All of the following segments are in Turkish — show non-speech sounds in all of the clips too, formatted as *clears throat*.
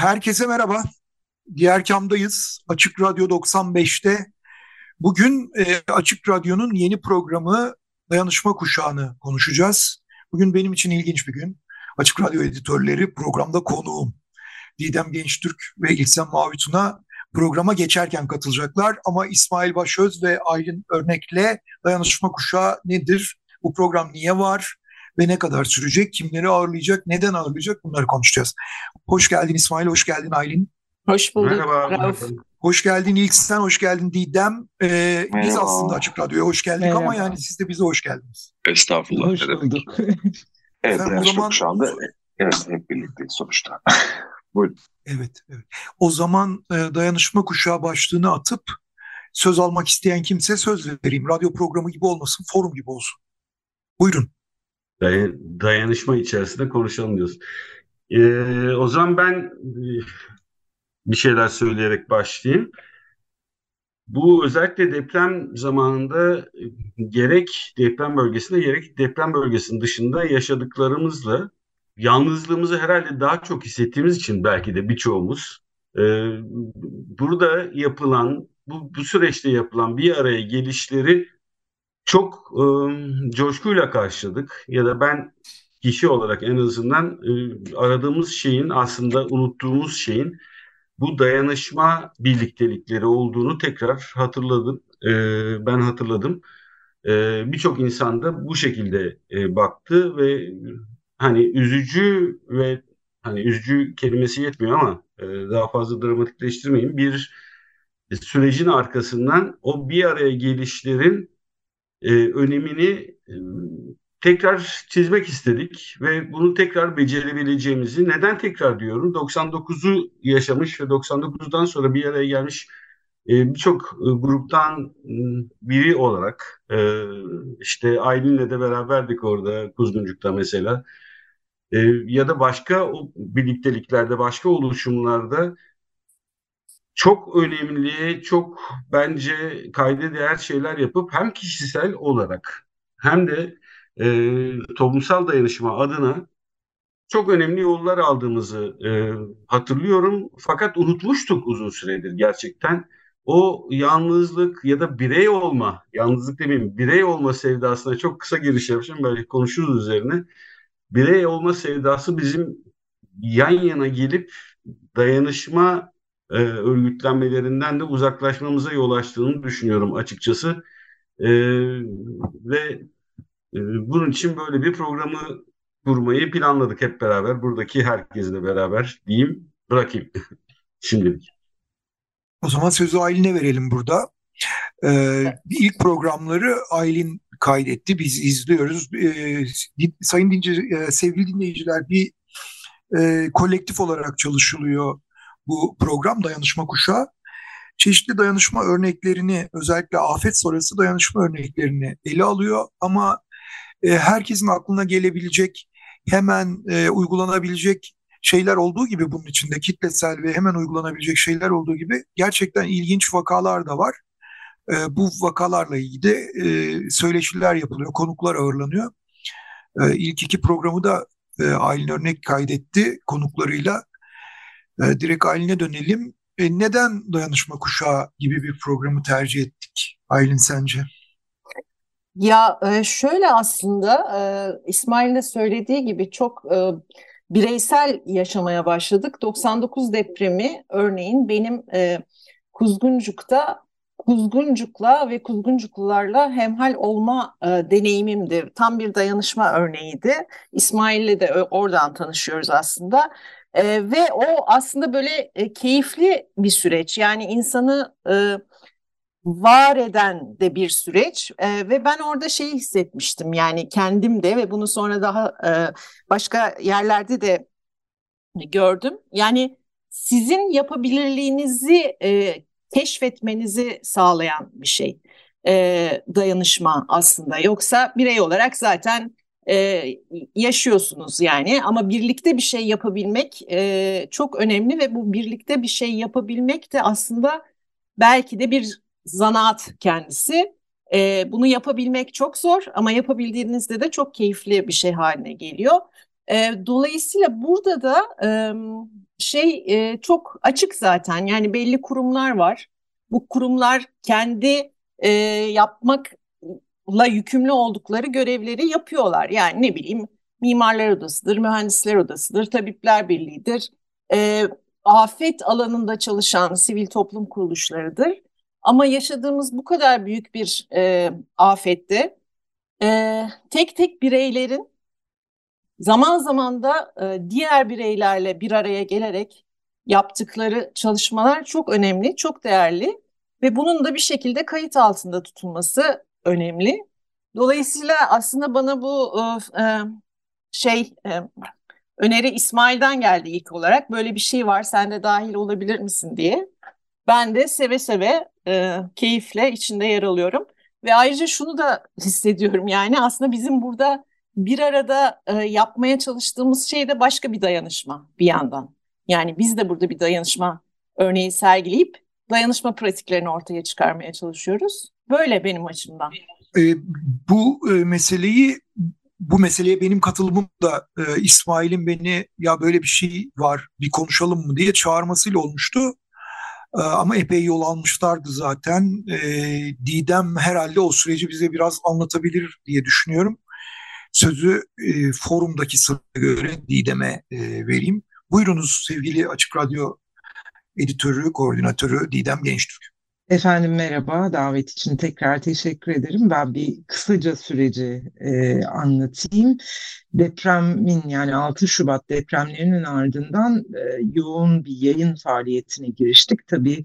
Herkese merhaba. Diğer kamdayız. Açık Radyo 95'te. Bugün e, Açık Radyo'nun yeni programı Dayanışma Kuşağı'nı konuşacağız. Bugün benim için ilginç bir gün. Açık Radyo editörleri programda konuğum. Didem Gençtürk ve İlsen Mavituna programa geçerken katılacaklar. Ama İsmail Başöz ve Aylin Örnek'le Dayanışma Kuşağı nedir? Bu program niye var? Ve ne kadar sürecek? Kimleri ağırlayacak? Neden ağırlayacak? Bunları konuşacağız. Hoş geldin İsmail, hoş geldin Aylin. Hoş bulduk. Merhaba. Rauf. Hoş geldin İlksen, hoş geldin Didem. Ee, biz aslında Açık Radyo'ya hoş geldik Merhaba. ama yani siz de bize hoş geldiniz. Estağfurullah. Hoş bulduk. *laughs* Evet, Efendim, o yani zaman- şu anda evet, hep birlikteyiz sonuçta. *laughs* Buyurun. Evet, evet. O zaman e, dayanışma kuşağı başlığını atıp söz almak isteyen kimse söz vereyim. Radyo programı gibi olmasın, forum gibi olsun. Buyurun. Day- dayanışma içerisinde konuşalım diyoruz. Ee, o zaman ben e, bir şeyler söyleyerek başlayayım. Bu özellikle deprem zamanında e, gerek deprem bölgesinde gerek deprem bölgesinin dışında yaşadıklarımızla yalnızlığımızı herhalde daha çok hissettiğimiz için belki de birçoğumuz e, burada yapılan bu, bu süreçte yapılan bir araya gelişleri çok e, coşkuyla karşıladık ya da ben kişi olarak en azından e, aradığımız şeyin aslında unuttuğumuz şeyin bu dayanışma birliktelikleri olduğunu tekrar hatırladım. E, ben hatırladım. E, Birçok insan da bu şekilde e, baktı ve hani üzücü ve hani üzücü kelimesi yetmiyor ama e, daha fazla dramatikleştirmeyin. Bir sürecin arkasından o bir araya gelişlerin e, önemini e, tekrar çizmek istedik ve bunu tekrar becerebileceğimizi neden tekrar diyorum? 99'u yaşamış ve 99'dan sonra bir araya gelmiş e, birçok e, gruptan e, biri olarak e, işte Aylin'le de beraberdik orada Kuzguncuk'ta mesela. E, ya da başka o birlikteliklerde başka oluşumlarda çok önemli, çok bence kayda değer şeyler yapıp hem kişisel olarak hem de e, toplumsal dayanışma adına çok önemli yollar aldığımızı e, hatırlıyorum. Fakat unutmuştuk uzun süredir gerçekten. O yalnızlık ya da birey olma, yalnızlık demeyeyim, birey olma sevdasına çok kısa giriş yapacağım. Belki konuşuruz üzerine. Birey olma sevdası bizim yan yana gelip dayanışma e, örgütlenmelerinden de uzaklaşmamıza yol açtığını düşünüyorum açıkçası. E, ve e, bunun için böyle bir programı kurmayı planladık hep beraber. Buradaki herkesle beraber diyeyim, bırakayım *laughs* şimdilik. O zaman sözü Aylin'e verelim burada. Ee, ilk programları Aylin kaydetti. Biz izliyoruz. Ee, sayın dinci, e, sevgili dinleyiciler bir e, kolektif olarak çalışılıyor bu program Dayanışma Kuşağı. Çeşitli dayanışma örneklerini özellikle afet sonrası dayanışma örneklerini ele alıyor ama e, herkesin aklına gelebilecek hemen e, uygulanabilecek şeyler olduğu gibi bunun içinde kitlesel ve hemen uygulanabilecek şeyler olduğu gibi gerçekten ilginç vakalar da var. E, bu vakalarla ilgili e, söyleşiler yapılıyor, konuklar ağırlanıyor. E, ilk iki programı da e, Aylin Örnek kaydetti konuklarıyla. E, direkt Aylin'e dönelim. E, neden Dayanışma Kuşağı gibi bir programı tercih ettik Aylin sence? Ya e, şöyle aslında e, İsmail'in de söylediği gibi çok e, bireysel yaşamaya başladık. 99 depremi örneğin benim e, Kuzguncuk'ta Kuzguncuk'la ve Kuzguncuklularla hemhal olma e, deneyimimdi. Tam bir dayanışma örneğiydi. İsmail'le de ö- oradan tanışıyoruz aslında. E, ve o aslında böyle e, keyifli bir süreç. Yani insanı e, var eden de bir süreç e, ve ben orada şeyi hissetmiştim yani kendim de ve bunu sonra daha e, başka yerlerde de gördüm. Yani sizin yapabilirliğinizi e, keşfetmenizi sağlayan bir şey e, dayanışma aslında. Yoksa birey olarak zaten e, yaşıyorsunuz yani ama birlikte bir şey yapabilmek e, çok önemli ve bu birlikte bir şey yapabilmek de aslında belki de bir zanaat kendisi. E, bunu yapabilmek çok zor ama yapabildiğinizde de çok keyifli bir şey haline geliyor. E, dolayısıyla burada da e, şey e, çok açık zaten yani belli kurumlar var. Bu kurumlar kendi e, yapmakla yükümlü oldukları görevleri yapıyorlar. Yani ne bileyim mimarlar odasıdır, mühendisler odasıdır, tabipler birliğidir, e, afet alanında çalışan sivil toplum kuruluşlarıdır. Ama yaşadığımız bu kadar büyük bir e, afette e, tek tek bireylerin zaman zaman da e, diğer bireylerle bir araya gelerek yaptıkları çalışmalar çok önemli, çok değerli ve bunun da bir şekilde kayıt altında tutulması önemli. Dolayısıyla aslında bana bu e, şey e, öneri İsmail'den geldi ilk olarak. Böyle bir şey var, sen de dahil olabilir misin diye. Ben de seve seve, e, keyifle içinde yer alıyorum. Ve ayrıca şunu da hissediyorum yani aslında bizim burada bir arada e, yapmaya çalıştığımız şey de başka bir dayanışma bir yandan. Yani biz de burada bir dayanışma örneği sergileyip dayanışma pratiklerini ortaya çıkarmaya çalışıyoruz. Böyle benim açımdan. E, bu e, meseleyi bu meseleye benim katılımım da e, İsmail'in beni ya böyle bir şey var bir konuşalım mı diye çağırmasıyla olmuştu. E, ama epey yol almışlardı zaten. E, Didem herhalde o süreci bize biraz anlatabilir diye düşünüyorum. Sözü e, forumdaki sıraya göre Didem'e e, vereyim. Buyurunuz sevgili Açık Radyo editörü, koordinatörü Didem Gençtürk. Efendim merhaba, davet için tekrar teşekkür ederim. Ben bir kısaca süreci e, anlatayım. Depremin yani 6 Şubat depremlerinin ardından e, yoğun bir yayın faaliyetine giriştik. Tabii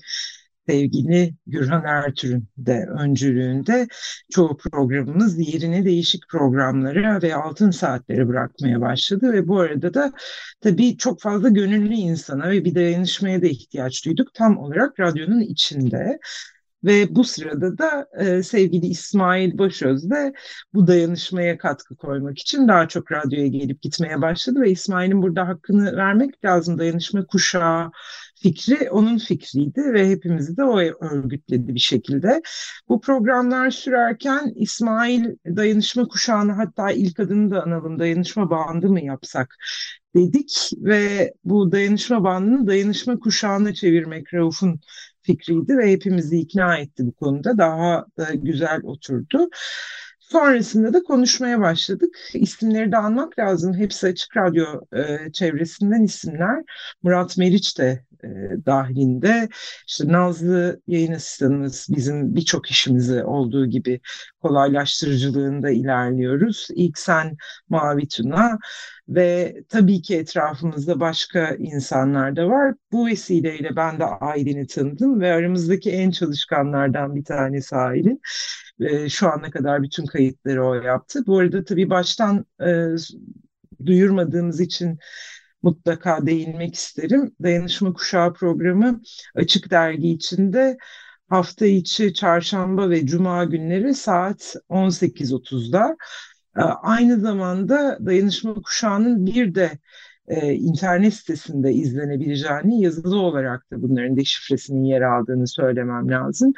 sevgili Gürhan Ertürk'ün de öncülüğünde çoğu programımız yerine değişik programlara ve altın saatlere bırakmaya başladı ve bu arada da tabii çok fazla gönüllü insana ve bir dayanışmaya da ihtiyaç duyduk tam olarak radyonun içinde. Ve bu sırada da e, sevgili İsmail Başöz de bu dayanışmaya katkı koymak için daha çok radyoya gelip gitmeye başladı ve İsmail'in burada hakkını vermek lazım. Dayanışma kuşağı fikri onun fikriydi ve hepimizi de o örgütledi bir şekilde. Bu programlar sürerken İsmail dayanışma kuşağını hatta ilk adını da analım dayanışma bandı mı yapsak dedik ve bu dayanışma bandını dayanışma kuşağına çevirmek Rauf'un fikriydi ve hepimizi ikna etti bu konuda. Daha da güzel oturdu. Sonrasında da konuşmaya başladık. İsimleri de anmak lazım. Hepsi Açık Radyo e, çevresinden isimler. Murat Meriç de e, dahilinde. İşte Nazlı yayın asistanımız bizim birçok işimizi olduğu gibi kolaylaştırıcılığında ilerliyoruz. İlk sen Mavi Tuna ve tabii ki etrafımızda başka insanlar da var. Bu vesileyle ben de Aylin'i tanıdım ve aramızdaki en çalışkanlardan bir tanesi Aylin. E, şu ana kadar bütün kayıtları o yaptı. Bu arada tabii baştan e, duyurmadığımız için mutlaka değinmek isterim. Dayanışma Kuşağı programı Açık Dergi içinde hafta içi çarşamba ve cuma günleri saat 18.30'da. E, aynı zamanda Dayanışma Kuşağı'nın bir de e, internet sitesinde izlenebileceğini yazılı olarak da bunların deşifresinin yer aldığını söylemem lazım.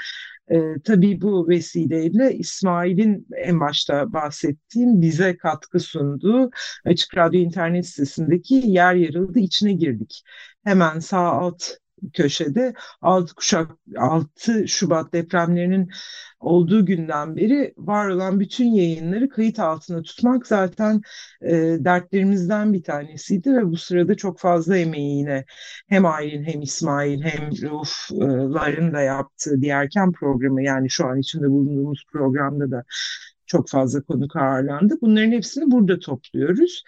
E, tabii bu vesileyle İsmail'in en başta bahsettiğim bize katkı sunduğu Açık Radyo internet sitesindeki yer yarıldı içine girdik. Hemen sağ alt köşede 6 kuşak 6 Şubat depremlerinin olduğu günden beri var olan bütün yayınları kayıt altına tutmak zaten e, dertlerimizden bir tanesiydi ve bu sırada çok fazla emeği yine hem Aylin hem İsmail hem Ruf'ların da yaptığı diğerken programı yani şu an içinde bulunduğumuz programda da çok fazla konuk ağırlandı. Bunların hepsini burada topluyoruz.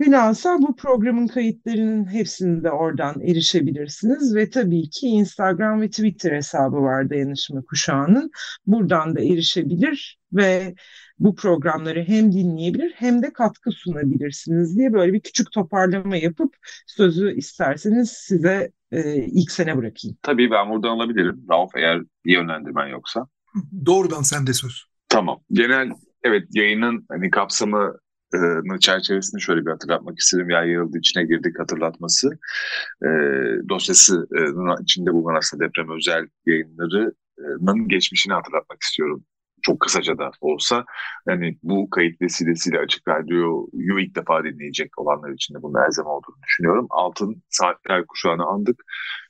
Bilhassa bu programın kayıtlarının hepsini de oradan erişebilirsiniz ve tabii ki Instagram ve Twitter hesabı var Dayanışma Kuşağı'nın. Buradan da erişebilir ve bu programları hem dinleyebilir hem de katkı sunabilirsiniz diye böyle bir küçük toparlama yapıp sözü isterseniz size e, ilk sene bırakayım. Tabii ben buradan alabilirim. Rauf eğer bir yönlendirmen yoksa. Doğrudan sende söz. Tamam. Genel evet yayının hani kapsamı çerçevesini şöyle bir hatırlatmak istedim. Ya yıldı içine girdik hatırlatması. E, dosyası e, içinde bulunan aslında deprem özel yayınlarının geçmişini hatırlatmak istiyorum çok kısaca da olsa yani bu kayıt vesilesiyle Açık Radyo'yu ilk defa dinleyecek olanlar için de bunun elzem olduğunu düşünüyorum. Altın Saatler kuşağını andık.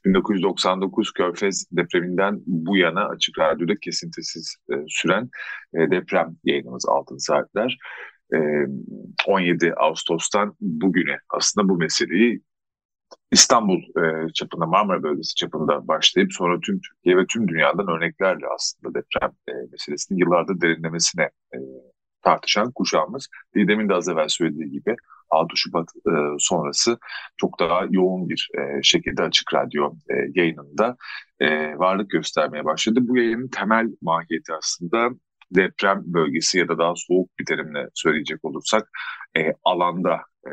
1999 Körfez depreminden bu yana Açık Radyo'da kesintisiz süren deprem yayınımız Altın Saatler. 17 e, Ağustos'tan bugüne aslında bu meseleyi İstanbul çapında, Marmara bölgesi çapında başlayıp sonra tüm Türkiye ve tüm dünyadan örneklerle aslında deprem e, meselesinin yıllardır derinlemesine tartışan kuşağımız. Didem'in de az evvel söylediği gibi 6 Şubat sonrası çok daha yoğun bir şekilde Açık Radyo yayınında varlık göstermeye başladı. Bu yayının temel mahiyeti aslında deprem bölgesi ya da daha soğuk bir terimle söyleyecek olursak e, alanda e,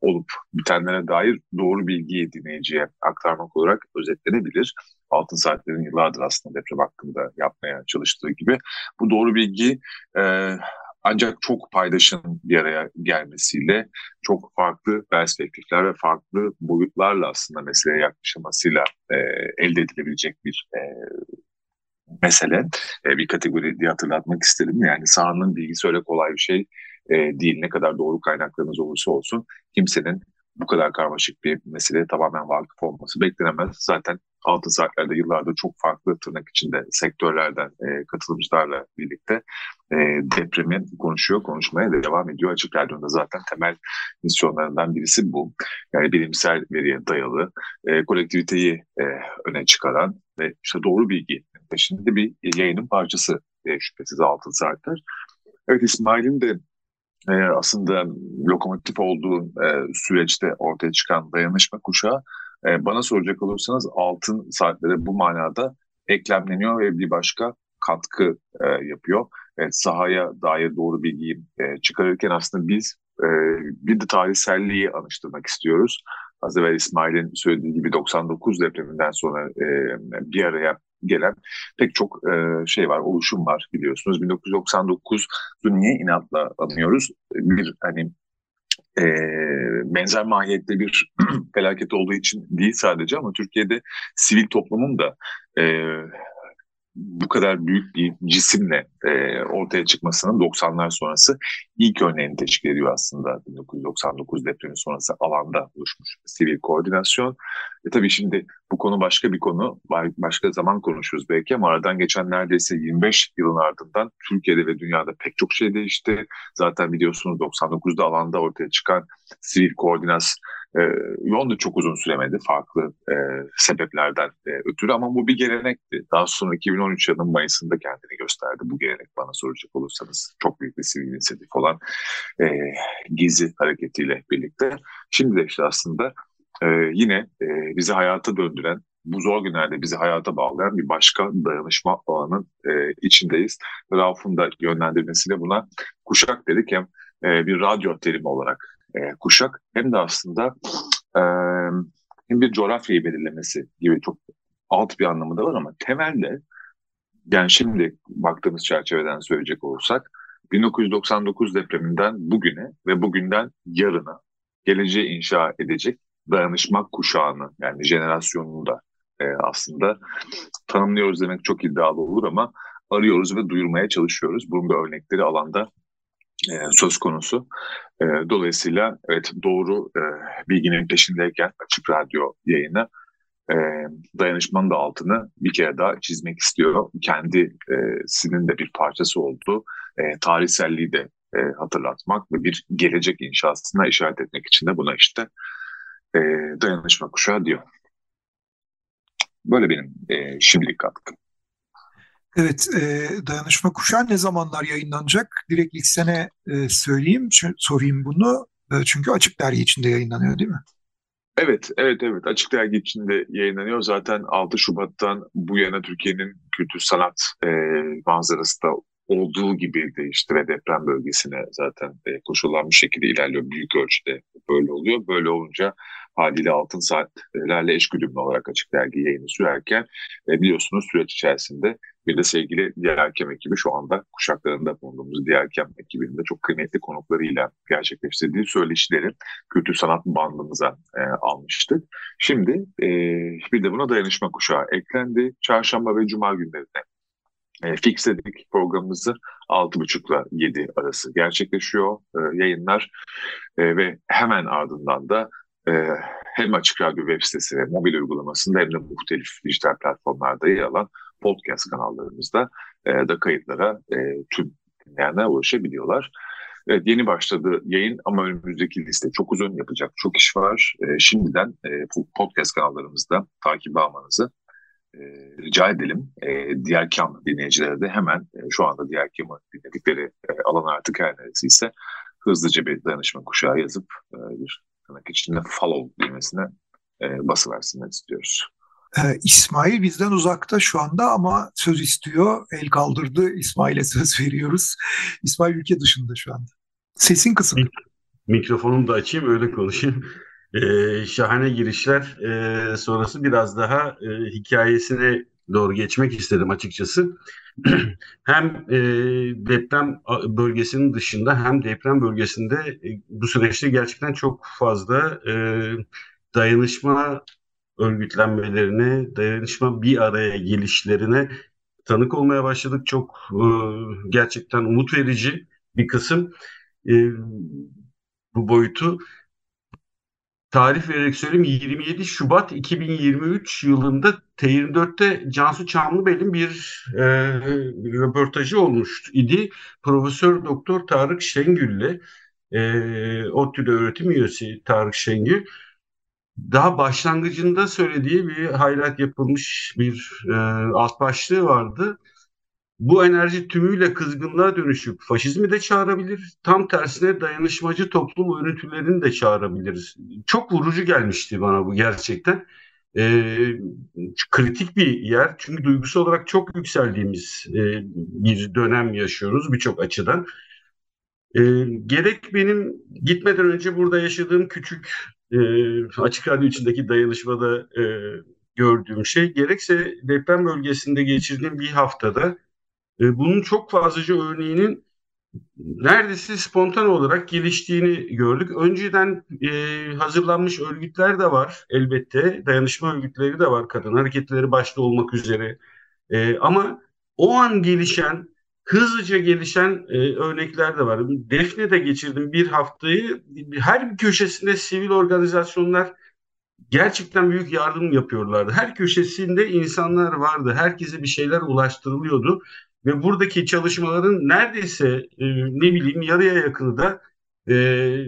olup bitenlere dair doğru bilgiyi dinleyiciye aktarmak olarak özetlenebilir. Altın Saatler'in yıllardır aslında deprem hakkında yapmaya çalıştığı gibi. Bu doğru bilgi e, ancak çok paydaşın bir araya gelmesiyle çok farklı perspektifler ve farklı boyutlarla aslında meseleye yaklaşılmasıyla e, elde edilebilecek bir e, mesele. E, bir kategori diye hatırlatmak isterim. Yani sahanın bilgisi öyle kolay bir şey e, değil. Ne kadar doğru kaynaklarınız olursa olsun kimsenin bu kadar karmaşık bir meseleye tamamen vakıf olması beklenemez. Zaten altın saatlerde yıllardır çok farklı tırnak içinde sektörlerden e, katılımcılarla birlikte e, depremi konuşuyor, konuşmaya da devam ediyor. Açık Radyo'nda zaten temel misyonlarından birisi bu. Yani bilimsel veriye dayalı, e, kolektiviteyi e, öne çıkaran ve işte doğru bilgi peşinde bir yayının parçası e, şüphesiz altın saatler. Evet İsmail'in de e, aslında lokomotif olduğu e, süreçte ortaya çıkan dayanışma kuşağı e, bana soracak olursanız altın saatlere bu manada eklemleniyor ve bir başka katkı e, yapıyor. Evet, sahaya dair doğru bilgiyi e, çıkarırken aslında biz e, bir de tarihselliği anıştırmak istiyoruz. Az evvel İsmail'in söylediği gibi 99 depreminden sonra e, bir araya gelen pek çok e, şey var, oluşum var biliyorsunuz. 1999'u niye inatla anıyoruz? Bir hani e, benzer mahiyette bir *clears throat* felaket olduğu için değil sadece ama Türkiye'de sivil toplumun da e, bu kadar büyük bir cisimle e, ortaya çıkmasının 90'lar sonrası ilk örneğini teşkil ediyor aslında 1999 depremi sonrası alanda oluşmuş sivil koordinasyon. E tabii şimdi bu konu başka bir konu, başka zaman konuşuruz belki ama aradan geçen neredeyse 25 yılın ardından Türkiye'de ve dünyada pek çok şey değişti. Zaten biliyorsunuz 99'da alanda ortaya çıkan sivil koordinasyon e, yol da çok uzun süremedi farklı e, sebeplerden e, ötürü ama bu bir gelenekti. Daha sonra 2013 yılının Mayıs'ında kendini gösterdi bu gelenek bana soracak olursanız. Çok büyük bir sivil inisiyatif olan e, Gezi hareketiyle birlikte. Şimdi de işte aslında e, yine e, bizi hayata döndüren bu zor günlerde bizi hayata bağlayan bir başka dayanışma alanının e, içindeyiz. Rauf'un da yönlendirmesiyle buna kuşak dedik hem e, bir radyo terimi olarak e, kuşak hem de aslında e, hem bir coğrafyayı belirlemesi gibi çok alt bir anlamı da var ama temelde yani şimdi baktığımız çerçeveden söyleyecek olursak 1999 depreminden bugüne ve bugünden yarına geleceği inşa edecek dayanışma kuşağını yani jenerasyonunu da e, aslında tanımlıyoruz demek çok iddialı olur ama arıyoruz ve duyurmaya çalışıyoruz. Bunun da örnekleri alanda e, söz konusu. E, dolayısıyla evet doğru e, bilginin peşindeyken Açık Radyo yayını e, dayanışmanın da altını bir kere daha çizmek istiyor. Kendisinin de bir parçası olduğu e, tarihselliği de e, hatırlatmak ve bir gelecek inşasına işaret etmek için de buna işte e, dayanışma kuşağı diyor. Böyle benim e, şimdilik katkım. Evet, e, Dayanışma Kuşağı ne zamanlar yayınlanacak? Direkt ilk sene e, söyleyeyim, sorayım bunu. çünkü Açık Dergi içinde yayınlanıyor değil mi? Evet, evet, evet. Açık Dergi içinde yayınlanıyor. Zaten 6 Şubat'tan bu yana Türkiye'nin kültür sanat e, manzarası da olduğu gibi değişti ve deprem bölgesine zaten e, koşullanmış şekilde ilerliyor. Büyük ölçüde böyle oluyor. Böyle olunca haliyle altın saatlerle eşgüdümlü olarak açık dergi yayını sürerken e, biliyorsunuz süreç içerisinde bir de sevgili diğer hakem ekibi şu anda kuşaklarında bulunduğumuz diğer hakem ekibinde çok kıymetli konuklarıyla gerçekleştirdiği söyleşileri kültür sanat bandımıza e, almıştık. Şimdi e, bir de buna dayanışma kuşağı eklendi. Çarşamba ve Cuma günlerinde e, fixledik programımızı 6.30 ile 7 arası gerçekleşiyor e, yayınlar e, ve hemen ardından da e, hem Açık Radyo web sitesi ve mobil uygulamasında hem de muhtelif dijital platformlarda yer alan podcast kanallarımızda e, da kayıtlara e, tüm dinleyenler ulaşabiliyorlar. Evet, yeni başladı yayın ama önümüzdeki liste çok uzun yapacak çok iş var. E, şimdiden e, podcast kanallarımızda takip almanızı e, rica edelim. E, diğer kam dinleyicilere de hemen e, şu anda diğer kamı dinledikleri e, alan artık her neresiyse hızlıca bir danışma kuşağı yazıp e, bir tırnak içinde follow düğmesine e, basıversinler istiyoruz. Ee, İsmail bizden uzakta şu anda ama söz istiyor. El kaldırdı. İsmail'e söz veriyoruz. İsmail ülke dışında şu anda. Sesin kısık. Mikrofonumu da açayım öyle konuşayım. Ee, şahane girişler ee, sonrası biraz daha e, hikayesine doğru geçmek istedim açıkçası. *clears throat* hem e, deprem bölgesinin dışında hem deprem bölgesinde e, bu süreçte gerçekten çok fazla e, dayanışma örgütlenmelerine, dayanışma bir araya gelişlerine tanık olmaya başladık. Çok e, gerçekten umut verici bir kısım e, bu boyutu. Tarih vererek söyleyeyim 27 Şubat 2023 yılında T24'te Cansu Çamlıbel'in bir e, röportajı olmuş idi. Profesör Doktor Tarık Şengül'le e, ODTÜ'de öğretim üyesi Tarık Şengül daha başlangıcında söylediği bir highlight yapılmış bir e, alt başlığı vardı. Bu enerji tümüyle kızgınlığa dönüşüp faşizmi de çağırabilir. Tam tersine dayanışmacı toplum örüntülerini de çağırabiliriz. Çok vurucu gelmişti bana bu gerçekten. E, kritik bir yer. Çünkü duygusal olarak çok yükseldiğimiz e, bir dönem yaşıyoruz birçok açıdan. E, gerek benim gitmeden önce burada yaşadığım küçük e, açık radyo içindeki dayanışmada e, gördüğüm şey gerekse deprem bölgesinde geçirdiğim bir haftada e, bunun çok fazlaca örneğinin neredeyse spontan olarak geliştiğini gördük. Önceden e, hazırlanmış örgütler de var elbette. Dayanışma örgütleri de var. Kadın hareketleri başta olmak üzere. E, ama o an gelişen hızlıca gelişen e, örnekler de var. Defne'de geçirdim bir haftayı. Her bir köşesinde sivil organizasyonlar gerçekten büyük yardım yapıyorlardı. Her köşesinde insanlar vardı. Herkese bir şeyler ulaştırılıyordu. Ve buradaki çalışmaların neredeyse e, ne bileyim yarıya yakını da e,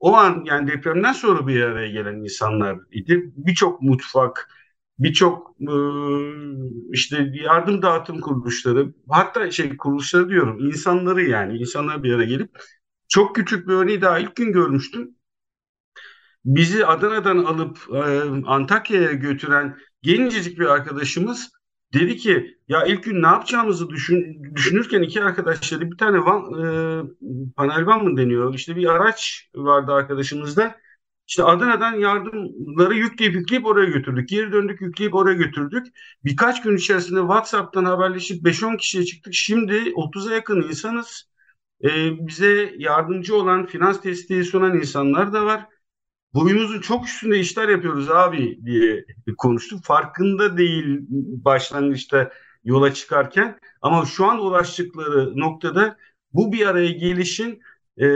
o an yani depremden sonra bir araya gelen insanlar idi. Birçok mutfak, birçok e, işte yardım dağıtım kuruluşları hatta şey kuruluşları diyorum insanları yani insanlar bir araya gelip çok küçük bir örneği daha ilk gün görmüştüm. Bizi Adana'dan alıp e, Antakya'ya götüren gencecik bir arkadaşımız dedi ki ya ilk gün ne yapacağımızı düşün, düşünürken iki arkadaş dedi bir tane van, e, panel van mı deniyor işte bir araç vardı arkadaşımızda işte Adana'dan yardımları yükleyip yükleyip oraya götürdük. Geri döndük yükleyip oraya götürdük. Birkaç gün içerisinde WhatsApp'tan haberleşip 5-10 kişiye çıktık. Şimdi 30'a yakın insanız. Ee, bize yardımcı olan, finans desteği sunan insanlar da var. Boyumuzun çok üstünde işler yapıyoruz abi diye konuştuk. Farkında değil başlangıçta yola çıkarken ama şu an ulaştıkları noktada bu bir araya gelişin e,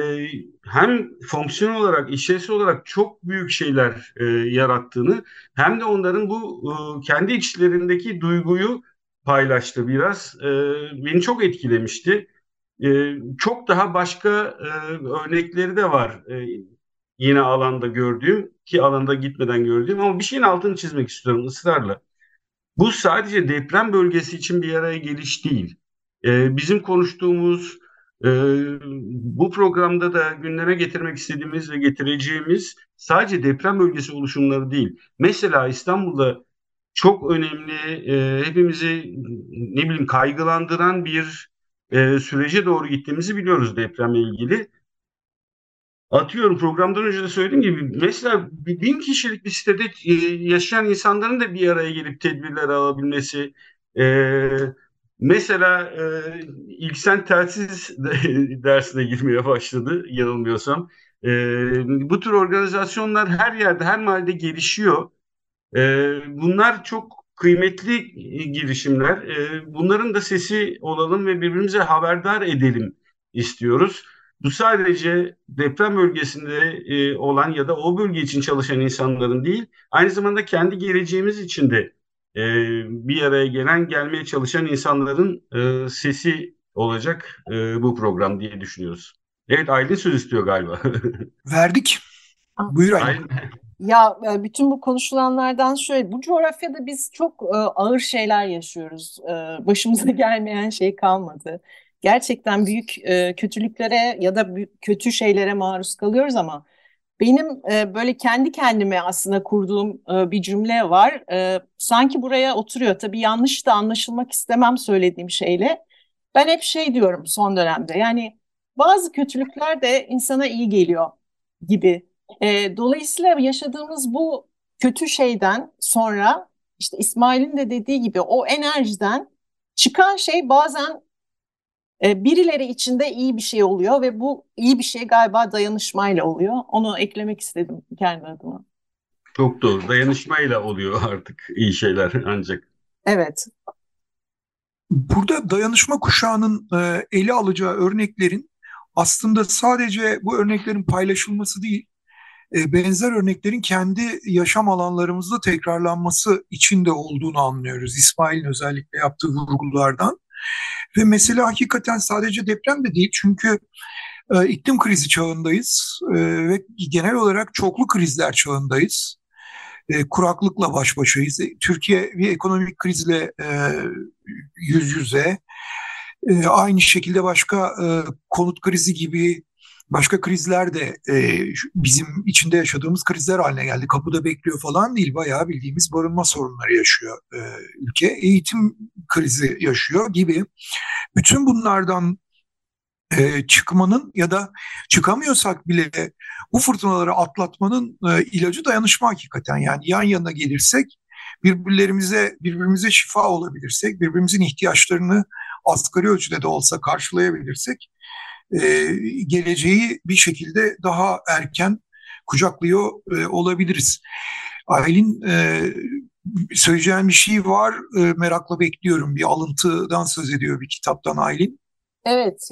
hem fonksiyon olarak, işlevsel olarak çok büyük şeyler e, yarattığını hem de onların bu e, kendi içlerindeki duyguyu paylaştı biraz. E, beni çok etkilemişti. E, çok daha başka e, örnekleri de var. E, yine alanda gördüğüm ki alanda gitmeden gördüğüm ama bir şeyin altını çizmek istiyorum ısrarla. Bu sadece deprem bölgesi için bir araya geliş değil. E, bizim konuştuğumuz e, bu programda da gündeme getirmek istediğimiz ve getireceğimiz sadece deprem bölgesi oluşumları değil. Mesela İstanbul'da çok önemli, e, hepimizi ne bileyim kaygılandıran bir e, sürece doğru gittiğimizi biliyoruz depremle ilgili. Atıyorum programdan önce de söylediğim gibi mesela bin kişilik bir sitede e, yaşayan insanların da bir araya gelip tedbirler alabilmesi, e, Mesela e, İlksen telsiz *laughs* dersine girmeye başladı yanılmıyorsam. E, bu tür organizasyonlar her yerde, her mahallede gelişiyor. E, bunlar çok kıymetli girişimler. E, bunların da sesi olalım ve birbirimize haberdar edelim istiyoruz. Bu sadece deprem bölgesinde e, olan ya da o bölge için çalışan insanların değil, aynı zamanda kendi geleceğimiz için de e, bir araya gelen, gelmeye çalışan insanların e, sesi olacak e, bu program diye düşünüyoruz. Evet Aylin söz istiyor galiba. *laughs* Verdik. Buyur Aylin. Ya e, bütün bu konuşulanlardan şöyle, bu coğrafyada biz çok e, ağır şeyler yaşıyoruz. E, başımıza *laughs* gelmeyen şey kalmadı. Gerçekten büyük e, kötülüklere ya da kötü şeylere maruz kalıyoruz ama benim e, böyle kendi kendime aslında kurduğum e, bir cümle var. E, sanki buraya oturuyor. Tabii yanlış da anlaşılmak istemem söylediğim şeyle. Ben hep şey diyorum son dönemde. Yani bazı kötülükler de insana iyi geliyor gibi. E, dolayısıyla yaşadığımız bu kötü şeyden sonra işte İsmail'in de dediği gibi o enerjiden çıkan şey bazen e, birileri içinde iyi bir şey oluyor ve bu iyi bir şey galiba dayanışmayla oluyor. Onu eklemek istedim kendi adıma. Çok doğru. Dayanışmayla oluyor artık iyi şeyler ancak. Evet. Burada dayanışma kuşağının e, ele alacağı örneklerin aslında sadece bu örneklerin paylaşılması değil, e, benzer örneklerin kendi yaşam alanlarımızda tekrarlanması içinde olduğunu anlıyoruz. İsmail'in özellikle yaptığı vurgulardan. Ve mesele hakikaten sadece deprem de değil çünkü e, iklim krizi çağındayız e, ve genel olarak çoklu krizler çağındayız. E, kuraklıkla baş başayız. E, Türkiye bir ekonomik krizle e, yüz yüze. E, aynı şekilde başka e, konut krizi gibi başka krizler de e, bizim içinde yaşadığımız krizler haline geldi. Kapıda bekliyor falan değil. Bayağı bildiğimiz barınma sorunları yaşıyor e, ülke. Eğitim krizi yaşıyor gibi. Bütün bunlardan e, çıkmanın ya da çıkamıyorsak bile bu fırtınaları atlatmanın e, ilacı dayanışma hakikaten. Yani yan yana gelirsek birbirlerimize birbirimize şifa olabilirsek, birbirimizin ihtiyaçlarını asgari ölçüde de olsa karşılayabilirsek e, geleceği bir şekilde daha erken kucaklıyor e, olabiliriz. Aylin e, bir şey var e, merakla bekliyorum. Bir alıntıdan söz ediyor bir kitaptan Aylin. Evet,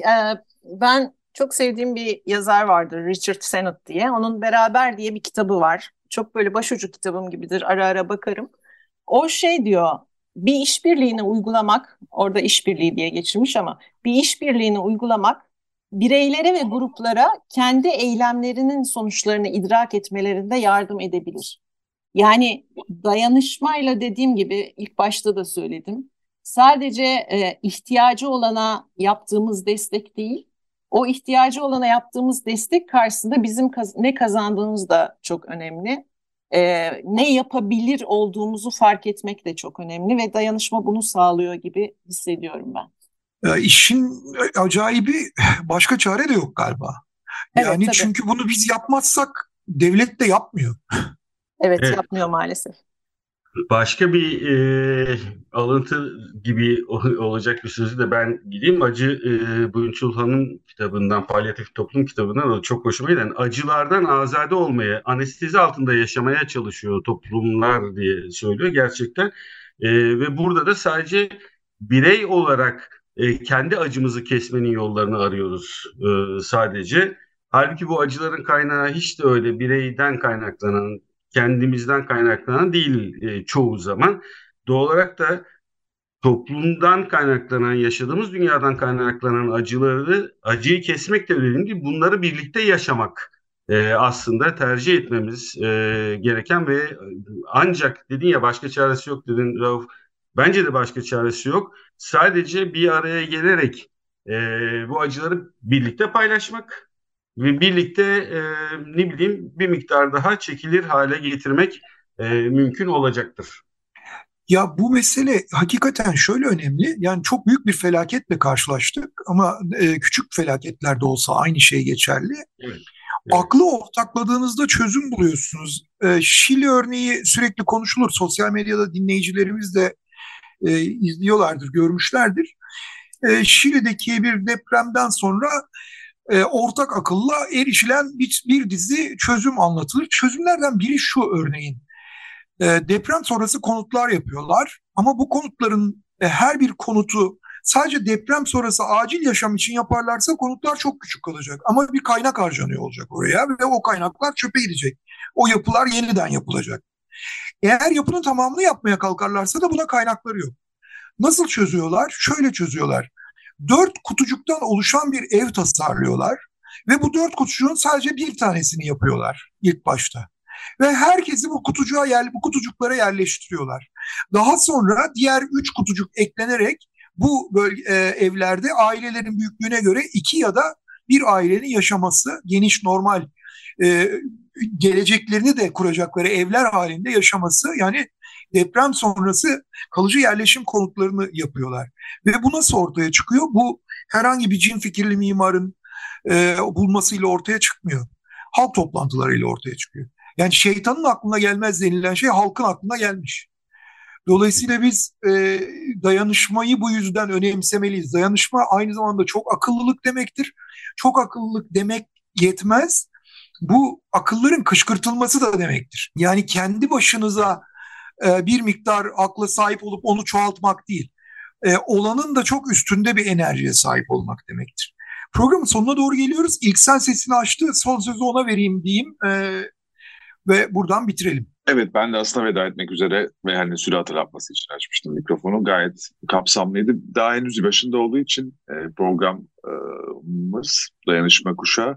ben çok sevdiğim bir yazar vardır Richard Sennett diye. Onun Beraber diye bir kitabı var. Çok böyle başucu kitabım gibidir. Ara ara bakarım. O şey diyor, bir işbirliğini uygulamak, orada işbirliği diye geçirmiş ama bir işbirliğini uygulamak bireylere ve gruplara kendi eylemlerinin sonuçlarını idrak etmelerinde yardım edebilir. Yani dayanışmayla dediğim gibi ilk başta da söyledim. Sadece e, ihtiyacı olana yaptığımız destek değil, o ihtiyacı olana yaptığımız destek karşısında bizim kaz ne kazandığımız da çok önemli. E, ne yapabilir olduğumuzu fark etmek de çok önemli ve dayanışma bunu sağlıyor gibi hissediyorum ben. E, işin acayibi başka çare de yok galiba. Yani evet, çünkü bunu biz yapmazsak devlet de yapmıyor. Evet, evet. yapmıyor maalesef. Başka bir e, alıntı gibi olacak bir sözü de ben gideyim. Acı e, Buyun Çulhan'ın kitabından, Palyatif Toplum kitabından o çok hoşuma giden acılardan azade olmaya, anestezi altında yaşamaya çalışıyor toplumlar diye söylüyor gerçekten. E, ve burada da sadece birey olarak e, kendi acımızı kesmenin yollarını arıyoruz e, sadece. Halbuki bu acıların kaynağı hiç de öyle bireyden kaynaklanan, kendimizden kaynaklanan değil e, çoğu zaman. Doğal olarak da toplumdan kaynaklanan, yaşadığımız dünyadan kaynaklanan acıları, acıyı kesmek de önemli değil. Bunları birlikte yaşamak e, aslında tercih etmemiz e, gereken ve ancak dedin ya başka çaresi yok dedin Rauf. Bence de başka çaresi yok. Sadece bir araya gelerek e, bu acıları birlikte paylaşmak ve birlikte e, ne bileyim bir miktar daha çekilir hale getirmek e, mümkün olacaktır. Ya bu mesele hakikaten şöyle önemli. Yani çok büyük bir felaketle karşılaştık ama e, küçük felaketler de olsa aynı şey geçerli. Evet. Evet. Aklı ortakladığınızda çözüm buluyorsunuz. E, Şili örneği sürekli konuşulur. Sosyal medyada dinleyicilerimiz de e, izliyorlardır, görmüşlerdir. E, Şili'deki bir depremden sonra e, ortak akılla erişilen bir, bir dizi çözüm anlatılır. Çözümlerden biri şu örneğin. E, deprem sonrası konutlar yapıyorlar ama bu konutların e, her bir konutu sadece deprem sonrası acil yaşam için yaparlarsa konutlar çok küçük kalacak. Ama bir kaynak harcanıyor olacak oraya ve o kaynaklar çöpe gidecek. O yapılar yeniden yapılacak. Eğer yapının tamamını yapmaya kalkarlarsa da buna kaynakları yok. Nasıl çözüyorlar? Şöyle çözüyorlar. Dört kutucuktan oluşan bir ev tasarlıyorlar ve bu dört kutucuğun sadece bir tanesini yapıyorlar ilk başta. Ve herkesi bu kutucuğa yer, bu kutucuklara yerleştiriyorlar. Daha sonra diğer üç kutucuk eklenerek bu bölge, e, evlerde ailelerin büyüklüğüne göre iki ya da bir ailenin yaşaması geniş normal e, geleceklerini de kuracakları evler halinde yaşaması yani deprem sonrası kalıcı yerleşim konutlarını yapıyorlar. Ve bu nasıl ortaya çıkıyor? Bu herhangi bir cin fikirli mimarın e, bulmasıyla ortaya çıkmıyor. Halk toplantılarıyla ortaya çıkıyor. Yani şeytanın aklına gelmez denilen şey halkın aklına gelmiş. Dolayısıyla biz e, dayanışmayı bu yüzden önemsemeliyiz. Dayanışma aynı zamanda çok akıllılık demektir. Çok akıllılık demek yetmez. Bu akılların kışkırtılması da demektir. Yani kendi başınıza e, bir miktar akla sahip olup onu çoğaltmak değil. E, olanın da çok üstünde bir enerjiye sahip olmak demektir. Programın sonuna doğru geliyoruz. İlk sen sesini açtı. Son sözü ona vereyim diyeyim. E, ve buradan bitirelim. Evet ben de aslında veda etmek üzere ve hani süre hatırlatması için açmıştım mikrofonu. Gayet kapsamlıydı. Daha henüz başında olduğu için e, programımız Dayanışma Kuşağı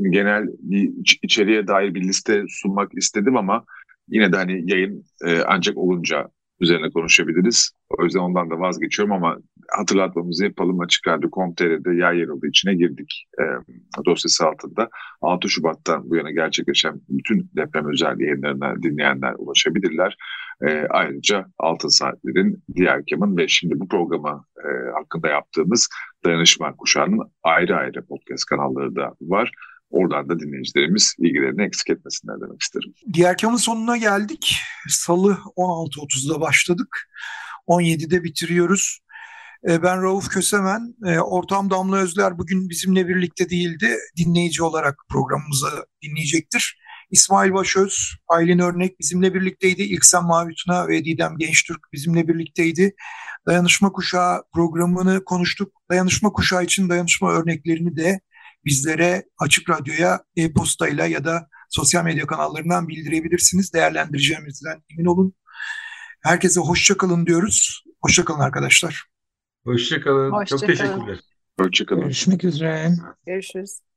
genel bir içeriye dair bir liste sunmak istedim ama yine de hani yayın e, ancak olunca üzerine konuşabiliriz. O yüzden ondan da vazgeçiyorum ama hatırlatmamızı yapalım. Açık Radyo.com.tr'de yay yarıldı içine girdik e, dosyası altında. 6 Şubat'tan bu yana gerçekleşen bütün deprem özel yayınlarına dinleyenler ulaşabilirler. E, ayrıca Altın Saatler'in, Diğer Kam'ın ve şimdi bu programa e, hakkında yaptığımız Dayanışma Kuşağı'nın ayrı ayrı podcast kanalları da var. Oradan da dinleyicilerimiz ilgilerini eksik etmesinler demek isterim. Diğer kamın sonuna geldik. Salı 16.30'da başladık. 17'de bitiriyoruz. E, ben Rauf Kösemen, e, ortam Damla Özler bugün bizimle birlikte değildi. Dinleyici olarak programımızı dinleyecektir. İsmail Başöz, Aylin Örnek bizimle birlikteydi. İlksen Mavi Tuna ve Didem Gençtürk bizimle birlikteydi. Dayanışma Kuşağı programını konuştuk. Dayanışma Kuşağı için dayanışma örneklerini de bizlere Açık Radyo'ya e-postayla ya da sosyal medya kanallarından bildirebilirsiniz. Değerlendireceğimizden emin olun. Herkese hoşçakalın diyoruz. Hoşçakalın arkadaşlar. Hoşçakalın. Hoşça Çok kalın. teşekkürler. Hoşçakalın. Görüşmek üzere. Görüşürüz.